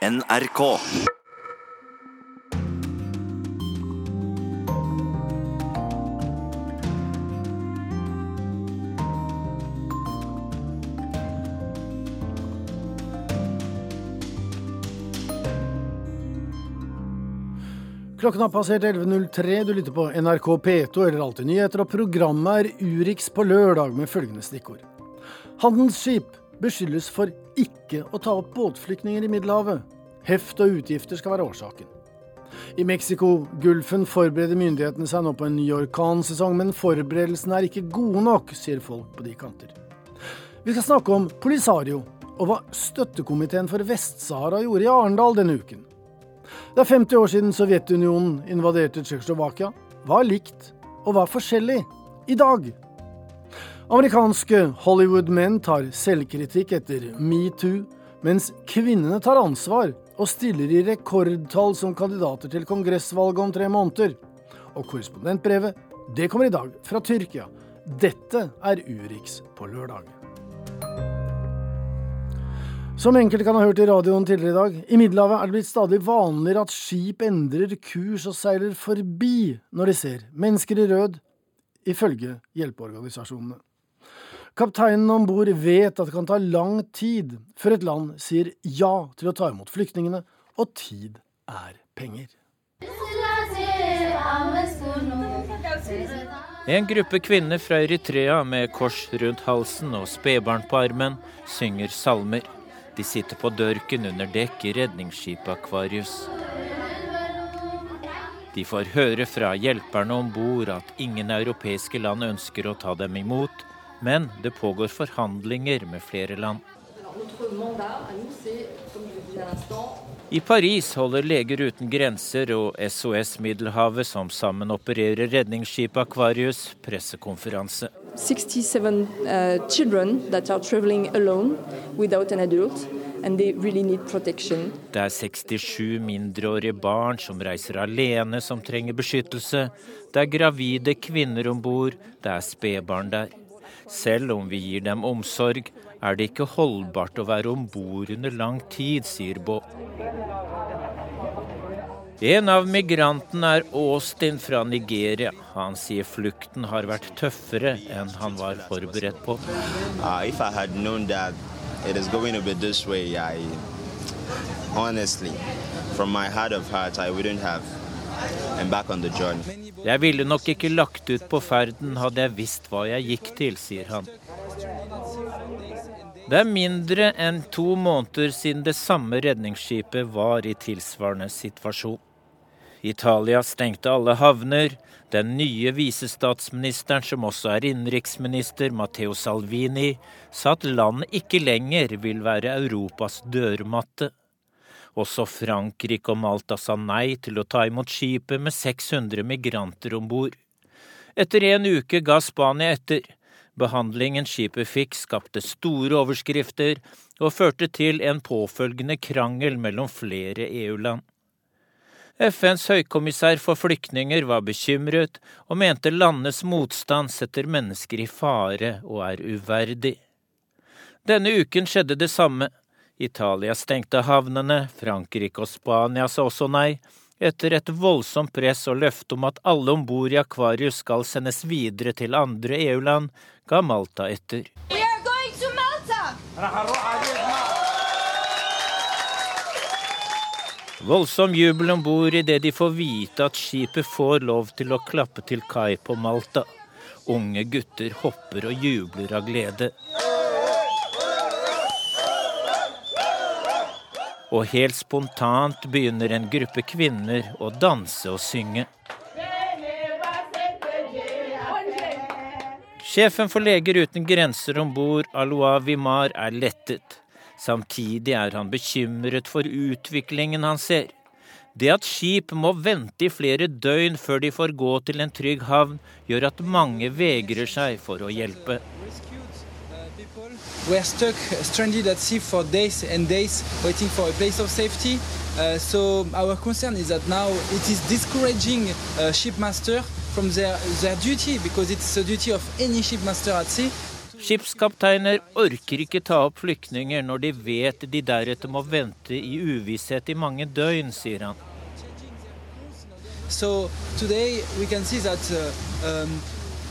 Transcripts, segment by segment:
NRK. Klokken har passert 11.03. Du lytter på NRK P2 eller Alltid nyheter, og programmet er Urix på lørdag med følgende stikkord. Handelsskip beskyldes for ikke å ta opp båtflyktninger i Middelhavet. Heft og utgifter skal være årsaken. I Mexico-Gulfen forbereder myndighetene seg nå på en ny orkansesong, men forberedelsene er ikke gode nok, sier folk på de kanter. Vi skal snakke om Polisario og hva Støttekomiteen for Vest-Sahara gjorde i Arendal denne uken. Det er 50 år siden Sovjetunionen invaderte Tsjekkoslovakia. Hva er likt, og hva er forskjellig i dag? Amerikanske Hollywood-menn tar selvkritikk etter metoo, mens kvinnene tar ansvar og stiller i rekordtall som kandidater til kongressvalget om tre måneder. Og korrespondentbrevet, det kommer i dag fra Tyrkia. Dette er Urix på lørdag. Som enkelte kan ha hørt i radioen tidligere i dag, i Middelhavet er det blitt stadig vanligere at skip endrer kurs og seiler forbi når de ser mennesker i rød, ifølge hjelpeorganisasjonene. Kapteinen om bord vet at det kan ta lang tid før et land sier ja til å ta imot flyktningene, og tid er penger. En gruppe kvinner fra Eritrea med kors rundt halsen og spedbarn på armen synger salmer. De sitter på dørken under dekk i redningsskipet Akvarius. De får høre fra hjelperne om bord at ingen europeiske land ønsker å ta dem imot, men det pågår forhandlinger med flere land. I Paris holder Leger uten grenser og SOS Middelhavet, som sammen opererer redningsskipet Aquarius, pressekonferanse. 67 uh, children that are traveling alone without an adult. Really. Det er 67 mindreårige barn som reiser alene, som trenger beskyttelse. Det er gravide kvinner om bord. Det er spedbarn der. Selv om vi gir dem omsorg, er det ikke holdbart å være om bord under lang tid, sier Bå. En av migrantene er Austin fra Nigeria. Han sier flukten har vært tøffere enn han var forberedt på. Uh, honestly, from my heart of hearts, I wouldn't have Jeg ville nok ikke lagt ut på ferden hadde jeg visst hva jeg gikk til, sier han. Det er mindre enn to måneder siden det samme redningsskipet var i tilsvarende situasjon. Italia stengte alle havner. Den nye visestatsministeren, som også er innenriksminister, Matteo Salvini, sa at landet ikke lenger vil være Europas dørmatte. Også Frankrike og Malta sa nei til å ta imot skipet med 600 migranter om bord. Etter en uke ga Spania etter. Behandlingen skipet fikk, skapte store overskrifter og førte til en påfølgende krangel mellom flere EU-land. FNs høykommissær for flyktninger var bekymret og mente landenes motstand setter mennesker i fare og er uverdig. Denne uken skjedde det samme. Italia stengte havnene, Frankrike og Spania sa også nei, etter et voldsomt press og løfte om at alle om bord i Akvarius skal sendes videre til andre EU-land, ga Malta etter. Voldsom jubel om bord idet de får vite at skipet får lov til å klappe til kai på Malta. Unge gutter hopper og jubler av glede. Og helt spontant begynner en gruppe kvinner å danse og synge. Sjefen for Leger uten grenser om bord, Alois Vimar, er lettet. Samtidig er han bekymret for utviklingen han ser. Det at skip må vente i flere døgn før de får gå til en trygg havn, gjør at mange vegrer seg for å hjelpe. We are stuck, stranded at sea for days and days, waiting for a place of safety. Uh, so our concern is that now it is discouraging uh, shipmaster from their, their duty, because it's the duty of any shipmaster at sea Skipskapteiner orker ikke ta opp flyktninger når de vet de deretter må vente i uvisshet i mange døgn, sier han. So today we can see that uh, um,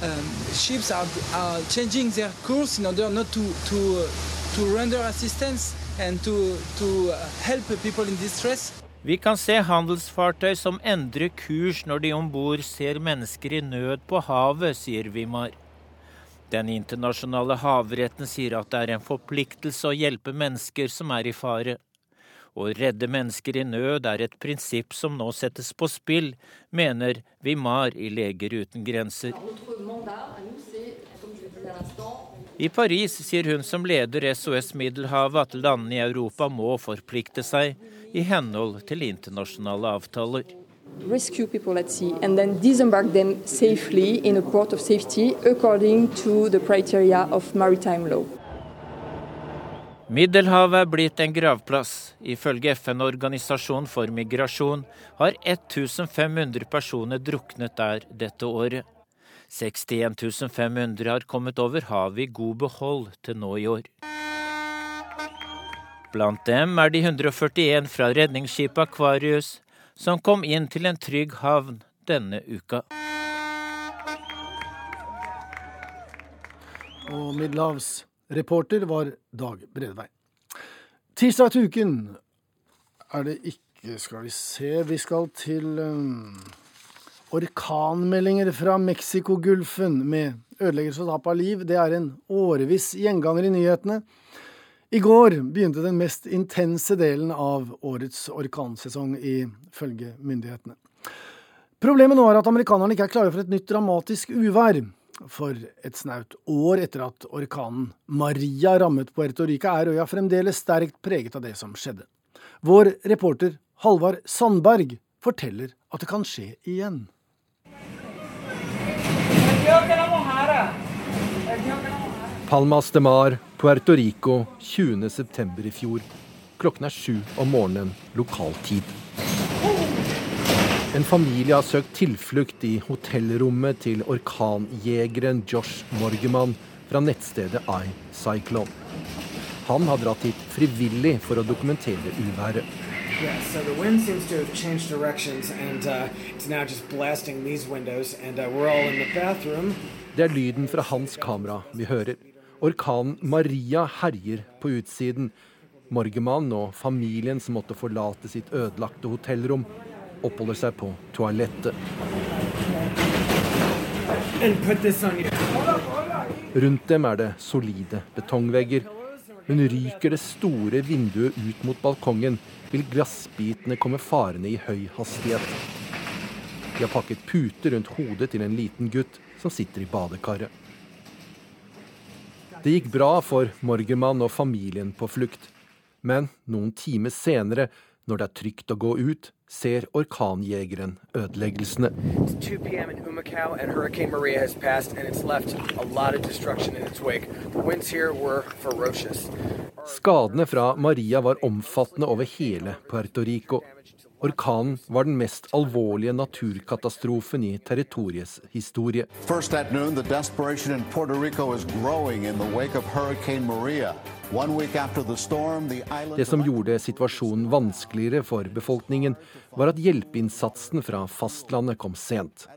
um, ships are, are changing their course in order not to, to, to render assistance and to, to help people in distress. Vi kan se handelsfartøy som endrer kurs når de om bord ser mennesker i nød på havet, sier Vimar. Den internasjonale havretten sier at det er en forpliktelse å hjelpe mennesker som er i fare. Å redde mennesker i nød er et prinsipp som nå settes på spill, mener Vimar i Leger uten grenser. I Paris sier hun som leder SOS Middelhavet at landene i Europa må forplikte seg i henhold til internasjonale avtaler rescue people at sea and then disembark them safely in a port of safety according to the criteria of maritime. Middelhavet er blitt en gravplass. Ifølge FN-organisasjonen for migrasjon har 1500 personer druknet der dette året. 61 500 har kommet over havet i god behold til nå i år. Blant dem er de 141 fra redningsskipet Aquarius, som kom inn til en trygg havn denne uka. Og middelhavsreporter var Dag Bredvei. Tirsdag til uken er det ikke Skal vi se Vi skal til um, orkanmeldinger fra Mexicogolfen med ødeleggelse og tap av liv. Det er en årevis gjenganger i nyhetene. I går begynte den mest intense delen av årets orkansesong, ifølge myndighetene. Problemet nå er at amerikanerne ikke er klare for et nytt dramatisk uvær. For et snaut år etter at orkanen Maria rammet Puerto Rica, er øya fremdeles sterkt preget av det som skjedde. Vår reporter Halvard Sandberg forteller at det kan skje igjen. Palmas de Mar, Puerto Rico, 20.9. i fjor. Klokken er sju om morgenen lokal tid. En familie har søkt tilflukt i hotellrommet til orkanjegeren Josh Morgeman fra nettstedet iCyclone. Han har dratt hit frivillig for å dokumentere uværet. Yeah, so the wind seems to have changed directions and uh, it's now just blasting these windows and uh, we're all in the bathroom. Det er lyden fra hans kamera vi hører. Orkanen Maria herjer på utsiden. Morgemann og familien som måtte forlate sitt ødelagte hotellrom, oppholder seg på toalettet. Rundt dem er det solide betongvegger. Men ryker det store vinduet ut mot balkongen, vil glassbitene komme farende i høy hastighet. De har pakket puter rundt hodet til en liten gutt som sitter i badekaret. Det gikk bra for Morgermann og familien på flukt. Men noen timer senere, når det er trygt å gå ut, ser orkanjegeren ødeleggelsene. Skadene fra Maria var omfattende over hele Puerto Rico. Orkanen var den mest alvorlige naturkatastrofen i territoriets historie. Det som gjorde situasjonen vanskeligere for befolkningen, var at hjelpeinnsatsen fra fastlandet kom sent.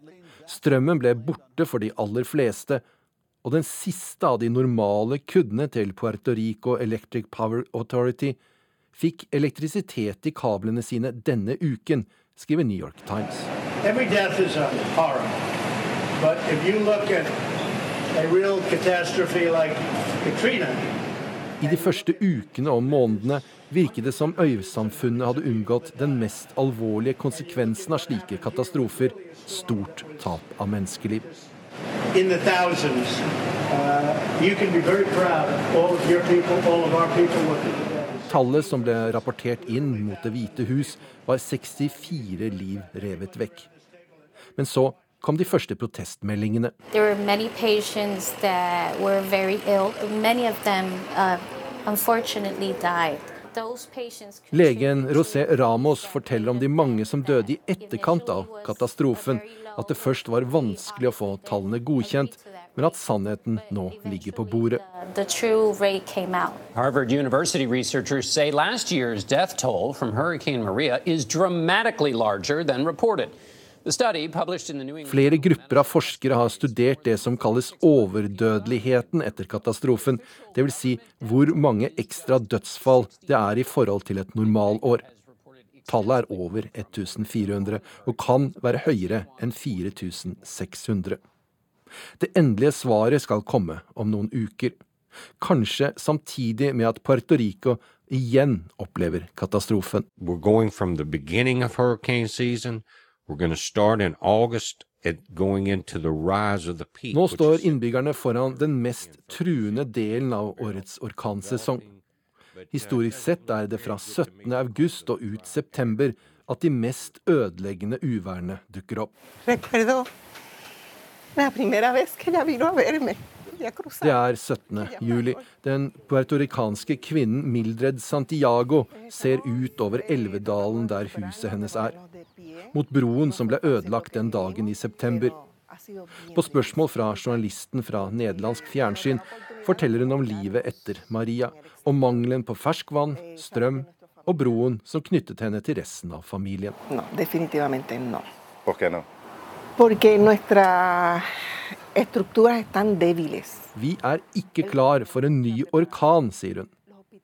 Strømmen ble borte for de aller fleste, og den siste av de normale kuddene til Puerto Rico Electric Power Authority fikk elektrisitet i kablene sine denne uken, skriver New York Times. I de første ukene og månedene virket det som øysamfunnet hadde unngått den mest alvorlige konsekvensen av slike katastrofer stort tap av menneskeliv. Thousands. Uh, people, Tallet som ble rapportert inn mot Det hvite hus, var 64 liv revet vekk. Men så kom de første protestmeldingene. Uh, Legen Rosé Ramos forteller om de mange som døde i etterkant av katastrofen. At det først var vanskelig å få tallene godkjent, men at sannheten nå ligger på bordet. Harvard University researchers say last year's death toll from Hurricane Maria is dramatically larger than reported. Flere grupper av forskere har studert det som kalles overdødeligheten etter katastrofen, dvs. Si hvor mange ekstra dødsfall det er i forhold til et normalår. Tallet er over 1400 og kan være høyere enn 4600. Det endelige svaret skal komme om noen uker. Kanskje samtidig med at Puerto Rico igjen opplever katastrofen. We're going from the beginning of hurricane season nå står innbyggerne foran den mest truende delen av årets orkansesong. Historisk sett er det fra 17. august og ut september at de mest ødeleggende uværene dukker opp. Det er 17. juli. Den puertorikanske kvinnen Mildred Santiago ser ut over elvedalen der huset hennes er mot broen som ble ødelagt den dagen i september. På spørsmål fra journalisten fra nederlandsk fjernsyn forteller hun om livet etter Maria, om mangelen på ferskvann, strøm og broen som knyttet henne til resten av familien. No, definitivt no. ¿Por qué no? Porque nuestra estructuras están débiles. Vi er ikke klar for en ny orkan, sier hun.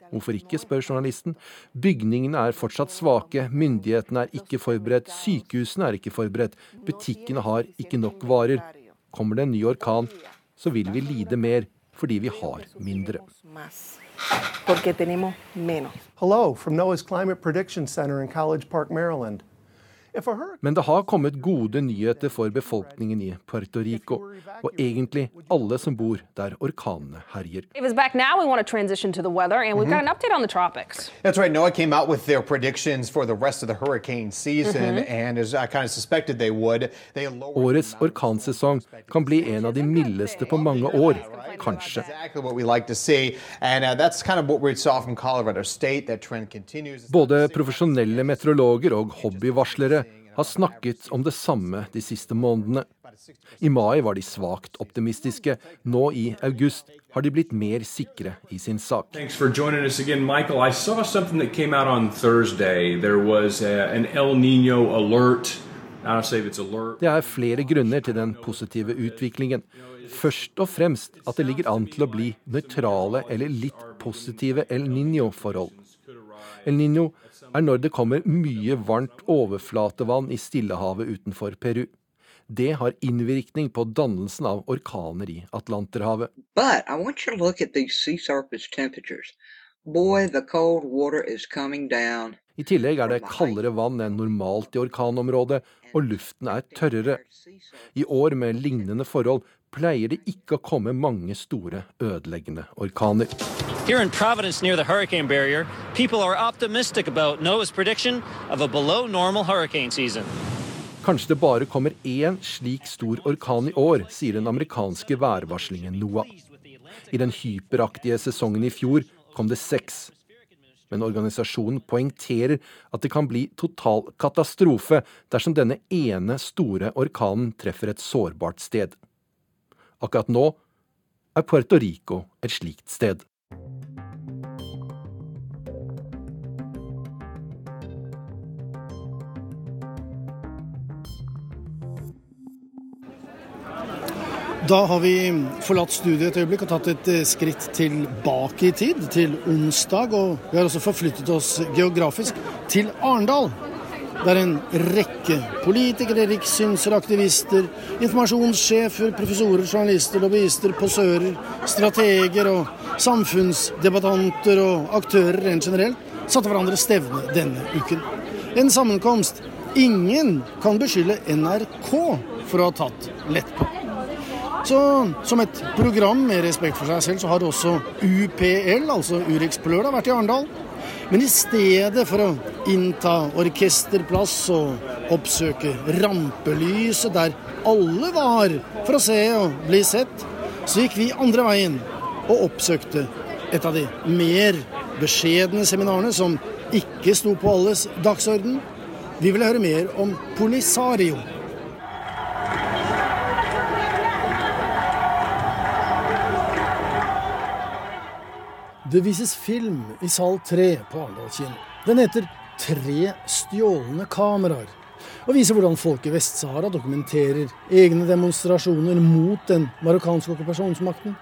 Hvorfor ikke, spør journalisten. Bygningene er fortsatt svake, myndighetene er ikke forberedt, sykehusene er ikke forberedt, butikkene har ikke nok varer. Kommer det en ny orkan, så vil vi lide mer fordi vi har mindre. Hello from NOAA's Climate Prediction Center in College Park, Maryland. Men det har kommet gode nyheter for befolkningen i Puerto Rico, og egentlig alle som bor der orkanene herjer. Mm-hmm. That's right. NOAA came out with their predictions for the rest of the hurricane season, mm -hmm. and as I kind of suspected they would, they Årets orkansesong kan bli en av de mildeste på mange år, kanskje. Både profesjonelle meteorologer og hobbyvarslere har snakket om det samme de siste månedene. I mai var de svakt optimistiske. Nå i august har de blitt mer sikre i sin sak. Again, Michael. I saw something that came out on Thursday. There was a, an El Nino alert. Det er flere grunner til den positive utviklingen. Først og fremst at det ligger an til å bli nøytrale eller litt positive El Niño-forhold. El Niño er når det kommer mye varmt overflatevann i Stillehavet utenfor Peru. Det har innvirkning på dannelsen av orkaner i Atlanterhavet. Boy, I tillegg er det kaldere vann enn normalt i orkanområdet, og luften er tørrere. I år med lignende forhold pleier det ikke å komme mange store, ødeleggende orkaner. Here in Providence near the hurricane barrier, people are optimistic about NOAA's prediction of a below normal hurricane season. Kanskje det bare kommer én slik stor orkan i år, sier den amerikanske værvarslingen NOAA. I den hyperaktige sesongen i fjor kom det seks. Men organisasjonen poengterer at det kan bli total katastrofe dersom denne ene store orkanen treffer et sårbart sted. Akkurat nå er Puerto Rico et slikt sted. Da har vi forlatt studiet et øyeblikk og tatt et eh, skritt tilbake i tid, til onsdag. Og vi har også forflyttet oss geografisk til Arendal der en rekke politikere, rikssynsere, aktivister, informasjonssjefer, professorer, journalister, lobbyister, posører, strateger og samfunnsdebattanter og aktører rent generelt satte hverandre stevne denne uken. En sammenkomst ingen kan beskylde NRK for å ha tatt lett på. Så som et program med respekt for seg selv, så har også UPL, altså Urix på lørdag, vært i Arendal. Men i stedet for å innta orkesterplass og oppsøke rampelyset der alle var for å se og bli sett, så gikk vi andre veien og oppsøkte et av de mer beskjedne seminarene som ikke sto på alles dagsorden. Vi ville høre mer om Polisario. Det vises film i sal 3 på Arendal kino. Den heter 'Tre stjålne kameraer' og viser hvordan folk i Vest-Sahara dokumenterer egne demonstrasjoner mot den marokkanske okkupasjonsmakten,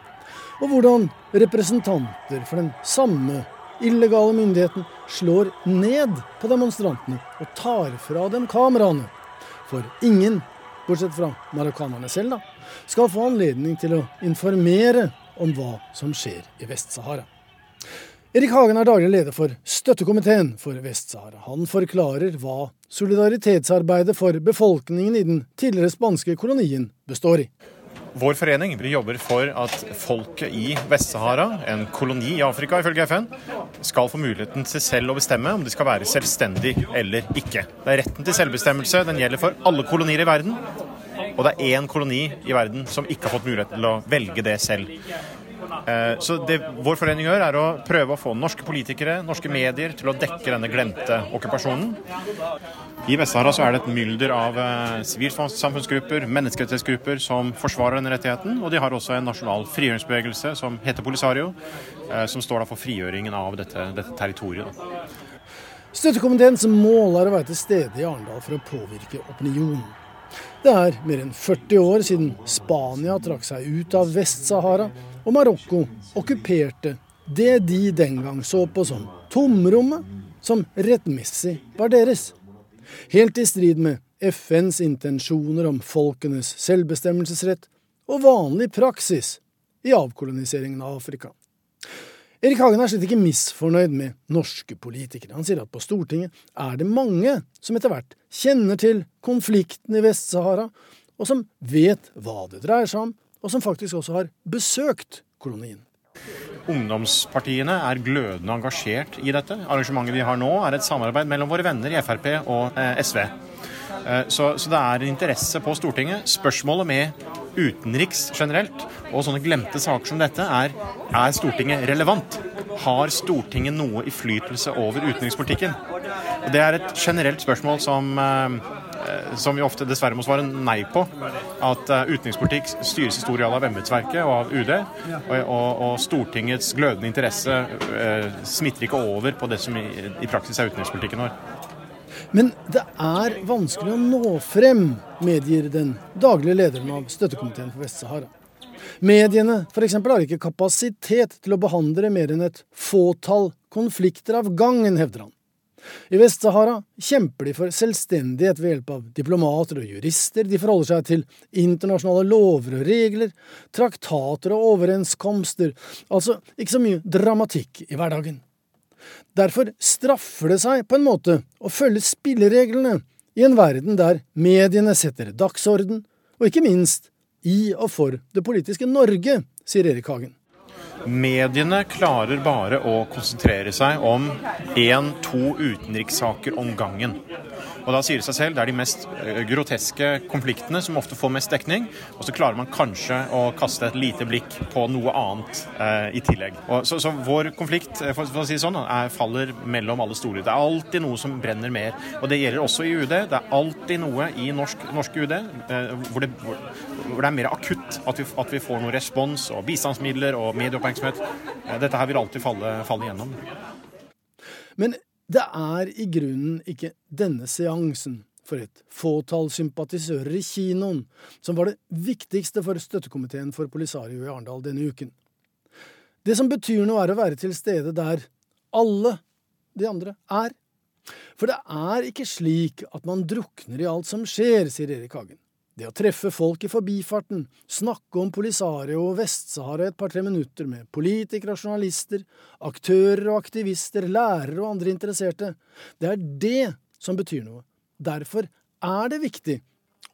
og hvordan representanter for den samme illegale myndigheten slår ned på demonstrantene og tar fra dem kameraene. For ingen, bortsett fra marokkanerne selv, da, skal få anledning til å informere om hva som skjer i Vest-Sahara. Erik Hagen er daglig leder for støttekomiteen for Vest-Sahara. Han forklarer hva solidaritetsarbeidet for befolkningen i den tidligere spanske kolonien består i. Vår forening jobber for at folket i Vest-Sahara, en koloni i Afrika ifølge FN, skal få muligheten til selv å bestemme om de skal være selvstendig eller ikke. Det er retten til selvbestemmelse. Den gjelder for alle kolonier i verden. Og det er én koloni i verden som ikke har fått mulighet til å velge det selv. Eh, så det vår forening gjør, er å prøve å få norske politikere, norske medier, til å dekke denne glemte okkupasjonen. I Vest-Sahara så er det et mylder av eh, sivilsamfunnsgrupper, menneskerettighetsgrupper, som forsvarer denne rettigheten. Og de har også en nasjonal frigjøringsbevegelse som heter Polisario, eh, som står da for frigjøringen av dette, dette territoriet. Støttekomiteens mål er å være til stede i Arendal for å påvirke opinionen. Det er mer enn 40 år siden Spania trakk seg ut av Vest-Sahara og Marokko okkuperte det de den gang så på som tomrommet, som rettmessig var deres. Helt i strid med FNs intensjoner om folkenes selvbestemmelsesrett og vanlig praksis i avkoloniseringen av Afrika. Erik Hagen er slett ikke misfornøyd med norske politikere. Han sier at på Stortinget er det mange som etter hvert kjenner til konflikten i Vest-Sahara, og som vet hva det dreier seg om, og som faktisk også har besøkt kolonien. Ungdomspartiene er glødende engasjert i dette. Arrangementet vi har nå, er et samarbeid mellom våre venner i Frp og eh, SV. Eh, så, så, det er interesse på Stortinget. Spørsmålet med utenriks generelt og sånne glemte saker som dette er er Stortinget relevant. Har Stortinget noe innflytelse over utenrikspolitikken? Det er et generelt spørsmål som eh, som vi ofte dessverre må svare nei på. At uh, utenrikspolitikk styres i stor grad av embetsverket og av UD. Og, og, Stortingets glødende interesse uh, smitter ikke over på det som i, i praksis er utenrikspolitikken vår. Men det er vanskelig å nå frem, medgir den daglige lederen av støttekomiteen for Vest-Sahara. Mediene f.eks. har ikke kapasitet til å behandle mer enn et fåtall konflikter av gangen, hevder han. I Vest-Sahara kjemper de for selvstendighet ved hjelp av diplomater og jurister. De forholder seg til internasjonale lover og regler, traktater og overenskomster. Altså ikke så mye dramatikk i hverdagen. Derfor straffer det seg på en måte å følge spillereglene i en verden der mediene setter dagsorden, og ikke minst i og for det politiske Norge, sier Erik Hagen. Mediene klarer bare å konsentrere seg om én-to utenrikssaker om gangen. Og da sier det seg selv det er de mest eh, groteske konfliktene som ofte får mest dekning. Og så klarer man kanskje å kaste et lite blikk på noe annet eh, i tillegg. Og så, så, vår konflikt eh, for, for å si sånn, er, faller mellom alle stoler. Det er alltid noe som brenner mer. Og det gjelder også i UD. Det er alltid noe i norsk, norsk UD eh, hvor, det, hvor, hvor, det, er mer akutt at vi, at vi får noe respons og bistandsmidler og medieoppmerksomhet. Eh, dette her vil alltid falle, falle gjennom. Men det er i grunnen ikke denne seansen for et fåtall sympatisører i kinoen som var det viktigste for støttekomiteen for Polisario i Arendal denne uken. Det som betyr noe, er å være til stede der alle de andre er. For det er ikke slik at man drukner i alt som skjer, sier Erik Hagen. Det å treffe folk i forbifarten, snakke om Polisario og Vest-Sahara et par-tre minutter med politikere og journalister, aktører og aktivister, lærere og andre interesserte, det er det som betyr noe. Derfor er det viktig,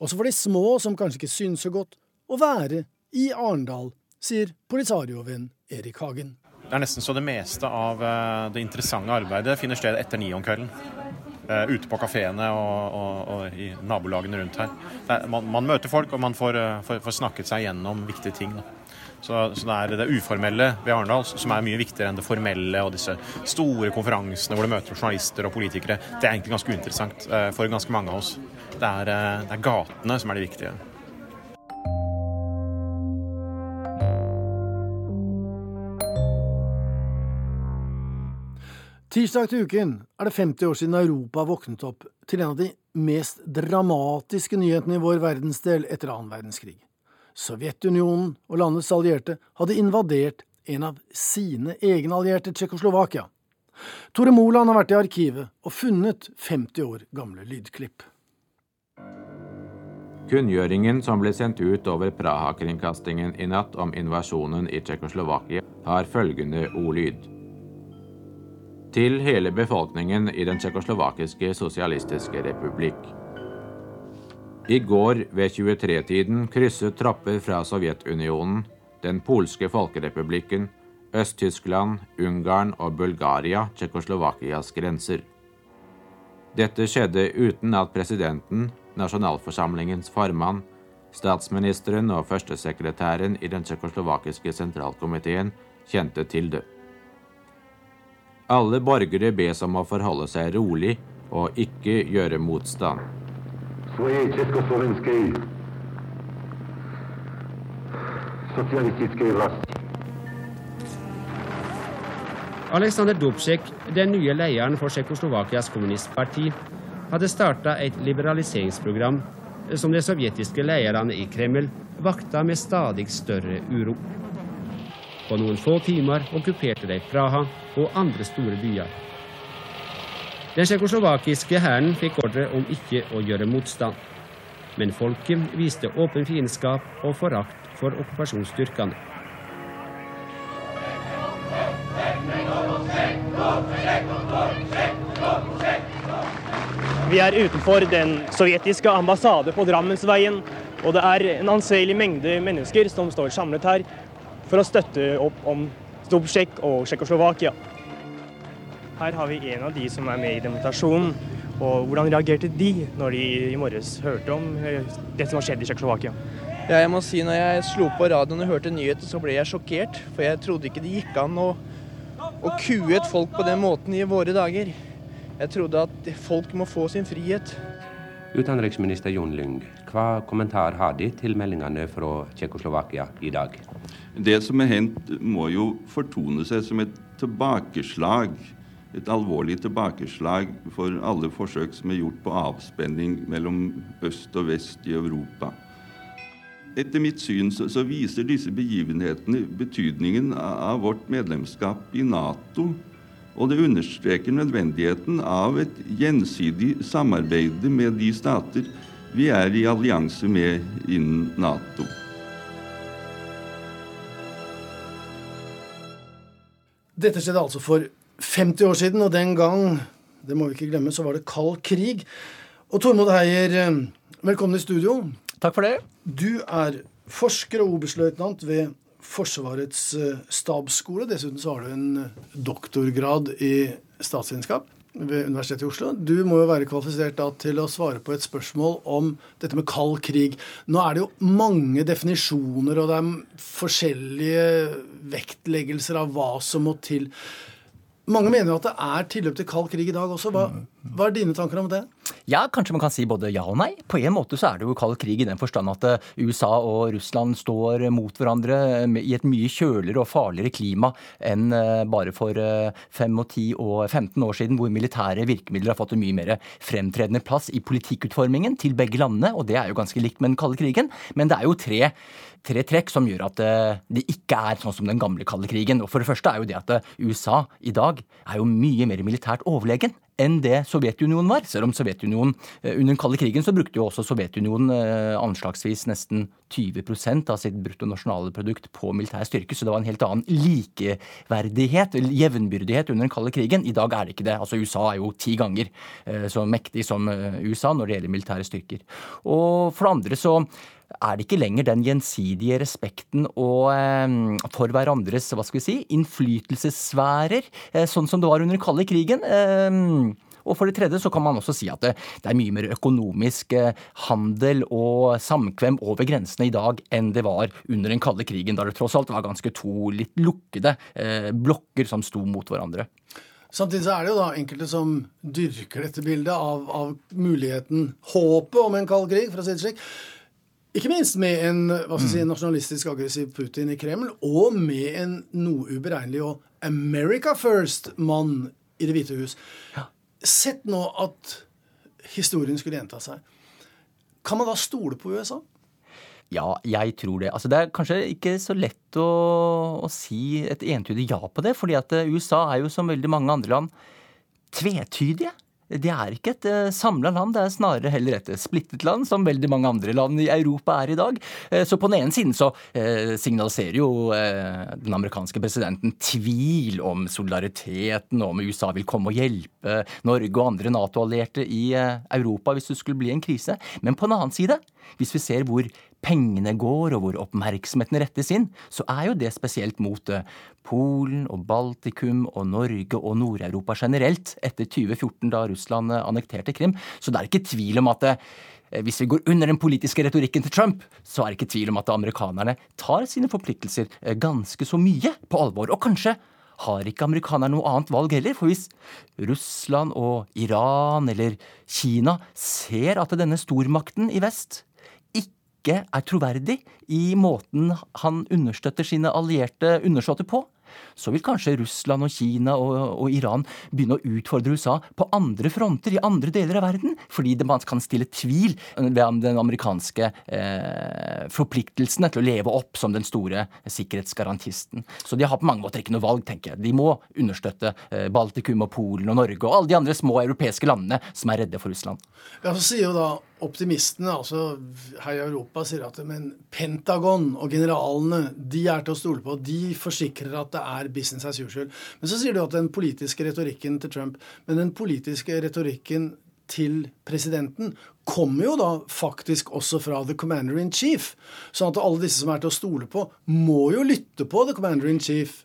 også for de små som kanskje ikke synes så godt, å være i Arendal, sier Polisario-venn Erik Hagen. Det er nesten så det meste av eh, det interessante arbeidet finner sted etter ni om kvelden. Uh, ute på kafeene og, og, og, i nabolagene rundt her. Er, man, man, møter folk, og man får, uh, får, får, snakket seg gjennom viktige ting. Så, så, det er det uformelle ved Arendal som er mye viktigere enn det formelle og disse store konferansene hvor du møter journalister og politikere. Det er egentlig ganske uinteressant uh, for ganske mange av oss. Det er, det er gatene som er det viktige. Tirsdag til uken er det 50 år siden Europa våknet opp til en av de mest dramatiske nyhetene i vår verdensdel etter annen verdenskrig. Sovjetunionen og landets allierte hadde invadert en av sine egne allierte, Tsjekkoslovakia. Tore Moland har vært i arkivet og funnet 50 år gamle lydklipp. Kunngjøringen som ble sendt ut over Praha-kringkastingen i natt om invasjonen i Tsjekkoslovakia, har følgende ordlyd til hele befolkningen i Den tsjekkoslovakiske sosialistiske republikk. I går ved 23-tiden krysset tropper fra Sovjetunionen, den polske folkerepublikken, Øst-Tyskland, Ungarn og Bulgaria Tsjekkoslovakias grenser. Dette skjedde uten at presidenten, nasjonalforsamlingens formann, statsministeren og førstesekretæren i den tsjekkoslovakiske sentralkomiteen kjente til det. Alle borgere bes om å forholde seg rolig og ikke gjøre motstand. Aleksandr Dubček, den nye lederen for Tsjekkoslovakias kommunistparti, hadde starta et liberaliseringsprogram som de sovjetiske lederne i Kreml vakta med stadig større uro. På noen få timer okkuperte de Praha og andre store byer. Den tsjekkoslovakiske hæren fikk ordre om ikke å gjøre motstand. Men folket viste åpen fiendskap og forakt for okkupasjonsstyrkene. Vi er utenfor den sovjetiske ambassade på Drammensveien. Og det er en anselig mengde mennesker som står samlet her for å støtte opp om Stobsjek og Tsjekkoslovakia. Her har vi en av de som er med i demonstrasjonen. Og hvordan reagerte de når de i morges hørte om eh, det som har skjedd i Tsjekkoslovakia? Ja, jeg må si når jeg slo på radioen og hørte nyheter, så ble jeg sjokkert. For jeg trodde ikke det gikk an å, å kue et folk på den måten i våre dager. Jeg trodde at folk må få sin frihet. Utenriksminister Jon Lyng, hva kommentar har De til meldingene fra Tsjekkoslovakia i dag? Det som er hendt, må jo fortone seg som et tilbakeslag. Et alvorlig tilbakeslag for alle forsøk som er gjort på avspenning mellom øst og vest i Europa. Etter mitt syn så, så viser disse begivenhetene betydningen av vårt medlemskap i Nato. Og det understreker nødvendigheten av et gjensidig samarbeid med de stater vi er i allianse med innen Nato. Dette skjedde altså for 50 år siden, og den gang, det må vi ikke glemme, så var det kald krig. Og Tormod Heier, velkommen i studio. Takk for det. Du er forsker og oberstløytnant ved Forsvarets eh, stabsskole. Dessuten så har du en eh, doktorgrad i statsvitenskap ved Universitetet i Oslo. Du må jo være kvalifisert da til å svare på et spørsmål om dette med kald krig. Nå er det jo mange definisjoner, og det er forskjellige vektleggelser av hva som må til. Mange mener jo at det er tilløp til kald krig i dag også. Hva, hva, er dine tanker om det? Ja, Kanskje man kan si både ja og nei. På en måte så er det jo kald krig i den forstand at eh, USA og Russland står mot hverandre i et mye kjøligere og farligere klima enn eh, bare for 5 og 10 og 15 år siden, hvor militære virkemidler har fått en mye mer fremtredende plass i politikkutformingen til begge landene. Og det er jo ganske likt med den kalde krigen. Men det er jo tre tre trekk som gjør at eh, det ikke er sånn som den gamle kalde krigen. Og For det første er jo det at eh, USA i dag er jo mye mer militært overlegen enn det Sovjetunionen var. Selv om Sovjetunionen eh, under den kalde krigen så brukte jo også Sovjetunionen anslagsvis nesten 20% av sitt bruttonasjonalprodukt på militær styrke, så det var en helt annen likeverdighet, jevnbyrdighet, under den kalde krigen. I dag er det ikke det. Altså USA er jo ti ganger så mektig som USA når det gjelder militære styrker. Og for det andre så er det ikke lenger den gjensidige respekten og, eh, for hverandres hva skal vi si, innflytelsessfærer, eh, sånn som det var under den kalde krigen. Eh, Og for det tredje så kan man også si at det, er mye mer økonomisk handel og samkvem over grensene i dag enn det var under den kalde krigen, da det tross alt var ganske to litt lukkede blokker som sto mot hverandre. Samtidig så er det jo da enkelte som dyrker dette bildet av, av muligheten, håpet om en kald krig, for å si det slik. Ikke minst med en hva skal jeg si, mm. nasjonalistisk aggressiv Putin i Kreml, og med en noe uberegnelig og America First-mann i Det hvite hus. Sett nå at historien skulle gjenta seg. Kan man da stole på USA? Ja, jeg tror det. Altså, det er kanskje ikke så lett å, å si et entydig ja på det. fordi at eh, USA er jo som veldig mange andre land tvetydige. Det er ikke et eh, samla land, det er snarere heller et splittet land, som veldig mange andre land i Europa er i dag. Eh, så på den ene siden så eh, signaliserer jo den amerikanske presidenten tvil om solidariteten, om USA vil komme og hjelpe Norge og andre Nato-allierte i Europa hvis det skulle bli en krise. Men på den annen side, hvis vi ser hvor pengene går, og hvor oppmerksomheten rettes inn, så er jo det spesielt mot eh, Polen og Baltikum og Norge og Nord-Europa generelt etter 2014, da Russland eh, annekterte Krim. Så det er ikke tvil om at det, hvis vi går under den politiske retorikken til Trump, så er det ikke tvil om at amerikanerne tar sine forpliktelser ganske så mye på alvor. Og kanskje har ikke amerikanerne noe annet valg heller. For hvis Russland og Iran eller Kina ser at denne stormakten i vest ikke er troverdig i måten han understøtter sine allierte undersåtter på, så vil kanskje Russland og Kina og, og, Iran begynne å utfordre USA på andre fronter i andre deler av verden, fordi man kan stille tvil ved den amerikanske eh, forpliktelsene til å leve opp som den store sikkerhetsgarantisten. Så de har på mange måter ikke noe valg, tenker jeg. De må understøtte eh, Baltikum og Polen og Norge og alle de andre små europeiske landene som er redde for Russland. Ja, så sier jo da optimistene altså her i Europa sier at men Pentagon og generalene de er til å stole på. De forsikrer at det er business as usual. Men så sier du at den politiske retorikken til Trump Men den politiske retorikken til presidenten kommer jo da faktisk også fra the commander in chief. Sånn at alle disse som er til å stole på, må jo lytte på the commander in chief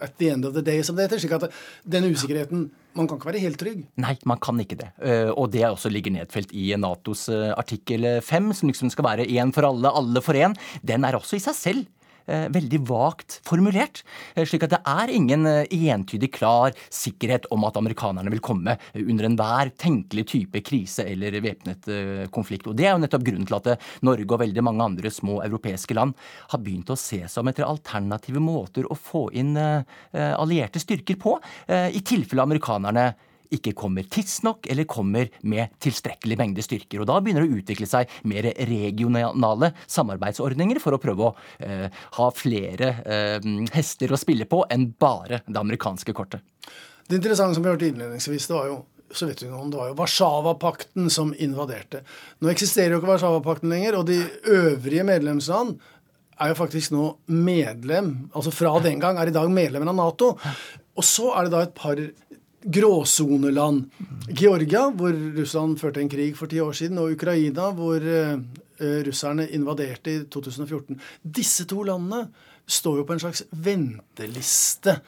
at the end of the day, som det heter. slik at den usikkerheten man kan ikke være helt trygg? Nei, man kan ikke det. Eh, og det også ligger nedfelt i Natos eh, artikkel 5, som liksom skal være én for alle, alle for én. Den er også i seg selv veldig vagt formulert. Eh, slik at det er ingen eh, entydig klar sikkerhet om at amerikanerne vil komme under enhver tenkelig type krise eller væpnet konflikt. Og Det er jo nettopp grunnen til at Norge og veldig mange andre små europeiske land har begynt å se seg om etter alternative måter å få inn allierte styrker på, i tilfelle amerikanerne ikke kommer tidsnok eller kommer med tilstrekkelig mengde styrker. Og Da begynner det å utvikle seg mer regionale samarbeidsordninger for å prøve å eh, ha flere eh, hester å spille på enn bare det amerikanske kortet. Det interessante som vi hørte innledningsvis, det var jo Sovjetunionen, det var jo Warszawapakten som invaderte. Nå eksisterer jo ikke Warszawapakten lenger, og de øvrige medlemsland er jo faktisk nå medlem, altså fra den gang er i dag medlemmer av Nato. Og så er det da et par gråsoneland. Georgia, hvor Russland førte en krig for ti år siden, og Ukraina, hvor uh, russerne invaderte i 2014. Disse to landene står jo på en slags venteliste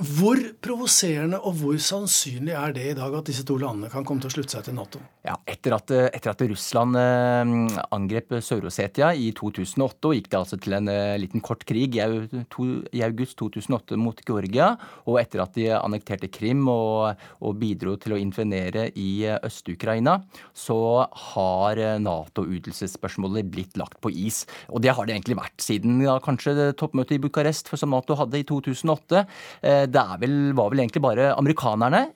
hvor provoserende og hvor sannsynlig er det i dag at disse to landene kan komme til å slutte seg til Nato? Ja, Etter at, etter at Russland eh, angrep Sør-Osetia i 2008, og gikk det altså til en eh, liten kort krig i, august 2008 mot Georgia, og etter at de annekterte Krim og, og bidro til å infenere i eh, Øst-Ukraina, så har Nato-utelsesspørsmålet blitt lagt på is. Og det har det egentlig vært siden ja, kanskje toppmøtet i Bucarest som Nato hadde i 2008 det vel, var vel egentlig bare amerikanerne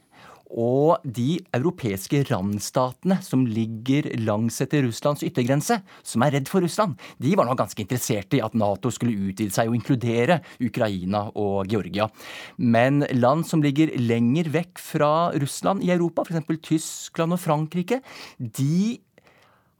og de europeiske randstatene som ligger langs etter Russlands yttergrense, som er redd for Russland, de var nå ganske interesserte i at Nato skulle utvide seg og inkludere Ukraina og Georgia. Men land som ligger lenger vekk fra Russland i Europa, f.eks. Tyskland og Frankrike, de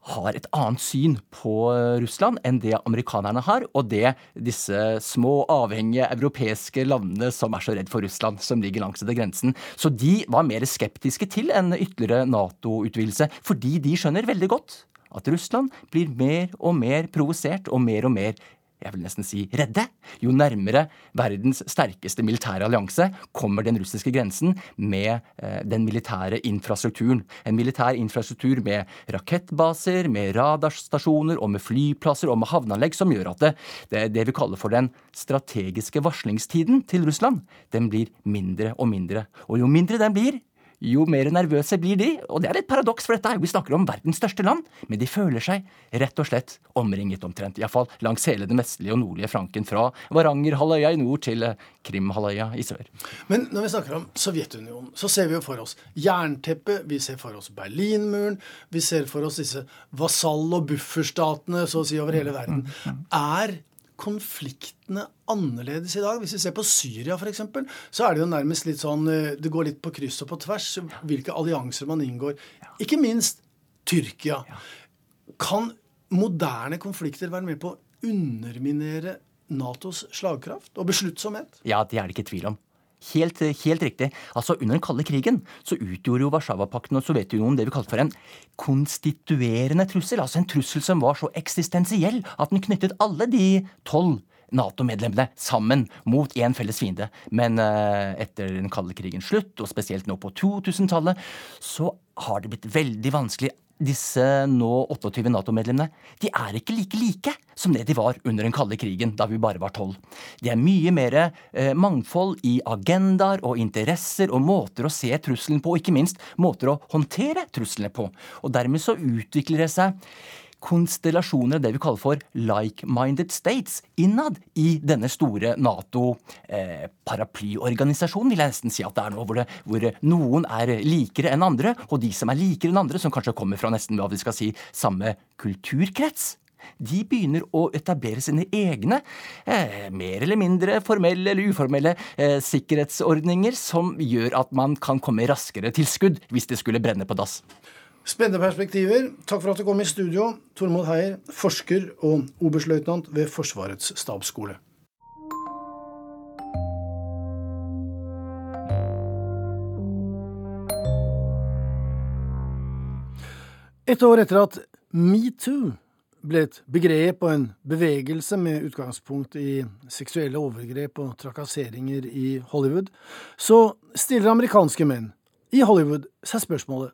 har et annet syn på eh, Russland enn det amerikanerne har, og det disse små, avhengige europeiske landene som er så redd for Russland, som ligger langs etter grensen. Så de var mer skeptiske til en ytterligere Nato-utvidelse, fordi de skjønner veldig godt at Russland blir mer og mer provosert og mer og mer jeg vil nesten si redde. Jo nærmere verdens sterkeste militære allianse kommer den russiske grensen med eh, den militære infrastrukturen. En militær infrastruktur med rakettbaser, med radarstasjoner og med flyplasser og med havneanlegg som gjør at det, det, det vi kaller for den strategiske varslingstiden til Russland, den blir mindre og mindre. Og jo mindre den blir, jo mer nervøse blir de. Og det er et paradoks, for dette er jo vi snakker om verdens største land. Men de føler seg rett og slett omringet omtrent. Iallfall langs hele den vestlige og nordlige flanken fra Varangerhalvøya i nord til eh, Krimhalvøya i sør. Men når vi snakker om Sovjetunionen, så ser vi jo for oss jernteppet, vi ser for oss Berlinmuren, vi ser for oss disse vasall- og bufferstatene så å si over hele verden. Er konfliktene annerledes i dag? Hvis vi ser på Syria f.eks., så er det jo nærmest litt sånn eh, Det går litt på kryss og på tvers hvilke allianser man inngår. Ikke minst Tyrkia. Kan moderne konflikter være med på å underminere Natos slagkraft og besluttsomhet? Ja, det er det ikke tvil om. Helt, helt, riktig. Altså, Under den kalde krigen så utgjorde jo Warszawapakten og Sovjetunionen det vi kalte for en konstituerende trussel. Altså en trussel som var så eksistensiell at den knyttet alle de tolv Nato-medlemmene sammen mot én felles fiende. Men uh, etter den kalde krigens slutt, og spesielt nå på 2000-tallet, så har det blitt veldig vanskelig disse nå 28 Nato-medlemmene de er ikke like like som det de var under den kalde krigen, da vi bare var tolv. Det er mye mer eh, mangfold i agendaer og interesser og måter å se trusselen på, og ikke minst måter å håndtere truslene på. Og dermed så utvikler det seg konstellasjoner av det vi kaller for like-minded states innad i denne store Nato-paraplyorganisasjonen, vil jeg nesten si at det er nå, hvor, hvor, noen er likere enn andre, og de som er likere enn andre, som kanskje kommer fra nesten hva vi skal si, samme kulturkrets, de begynner å etablere sine egne, eh, mer eller mindre formelle eller uformelle eh, sikkerhetsordninger som gjør at man kan komme raskere til skudd hvis det skulle brenne på dass. Spennende perspektiver. Takk for at du kom i studio, Tormod Heier, forsker og oberstløytnant ved Forsvarets stabsskole. Et år etter at metoo ble et begrep og en bevegelse med utgangspunkt i seksuelle overgrep og trakasseringer i Hollywood, så stiller amerikanske menn i Hollywood seg spørsmålet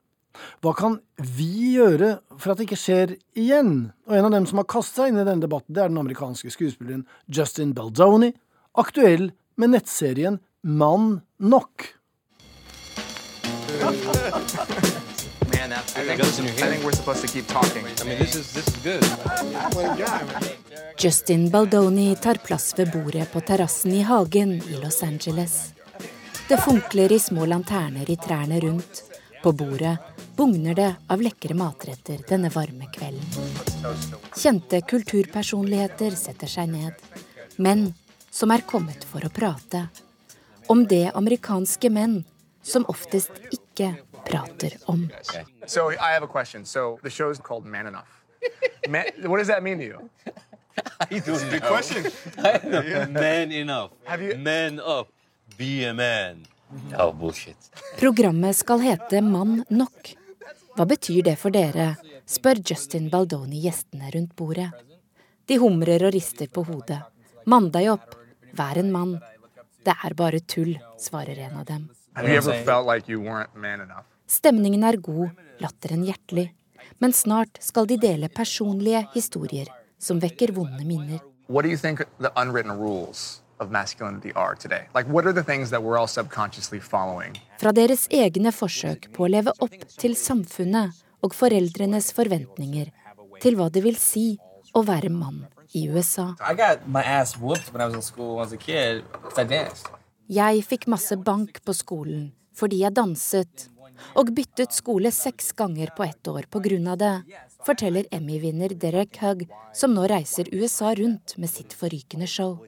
hva kan vi gjøre for at det ikke skjer igjen? Og En av dem som har kastet seg inn i denne debatten, det er den amerikanske skuespilleren Justin Baldoni, aktuell med nettserien Mann nok. Justin Baldoni tar plass ved bordet på terrassen i hagen i Los Angeles. Det funkler i små lanterner i trærne rundt. På bordet bugner det av lekre matretter denne varme kvelden. Kjente kulturpersonligheter setter seg ned. Menn som er kommet for å prate. Om det amerikanske menn som oftest ikke prater om. So, I have a question. So, the show is called Man Enough. Man, what does that mean to you? I don't question. Man enough. You... Man up. Be a man. No bullshit. Programmet skal hete Mann nok. Hva betyr det for dere? spør Justin Baldoni gjestene rundt bordet. De humrer og rister på hodet. Mann deg opp, vær en mann. Det er bare tull, svarer en av dem. Stemningen er god, latteren hjertelig. Men snart skal de dele personlige historier som vekker vonde minner. What do you of masculinity are today? Like, what are the things that we're all subconsciously following? Fra deres egne forsøk på å leve opp til samfunnet og foreldrenes forventninger til hva det vil si å være mann i USA. Jeg fikk masse bank på skolen fordi jeg danset, og byttet skole seks ganger på ett år på grunn av det, forteller Emmy-vinner Derek Hugg, som nå reiser USA rundt med sitt forrykende show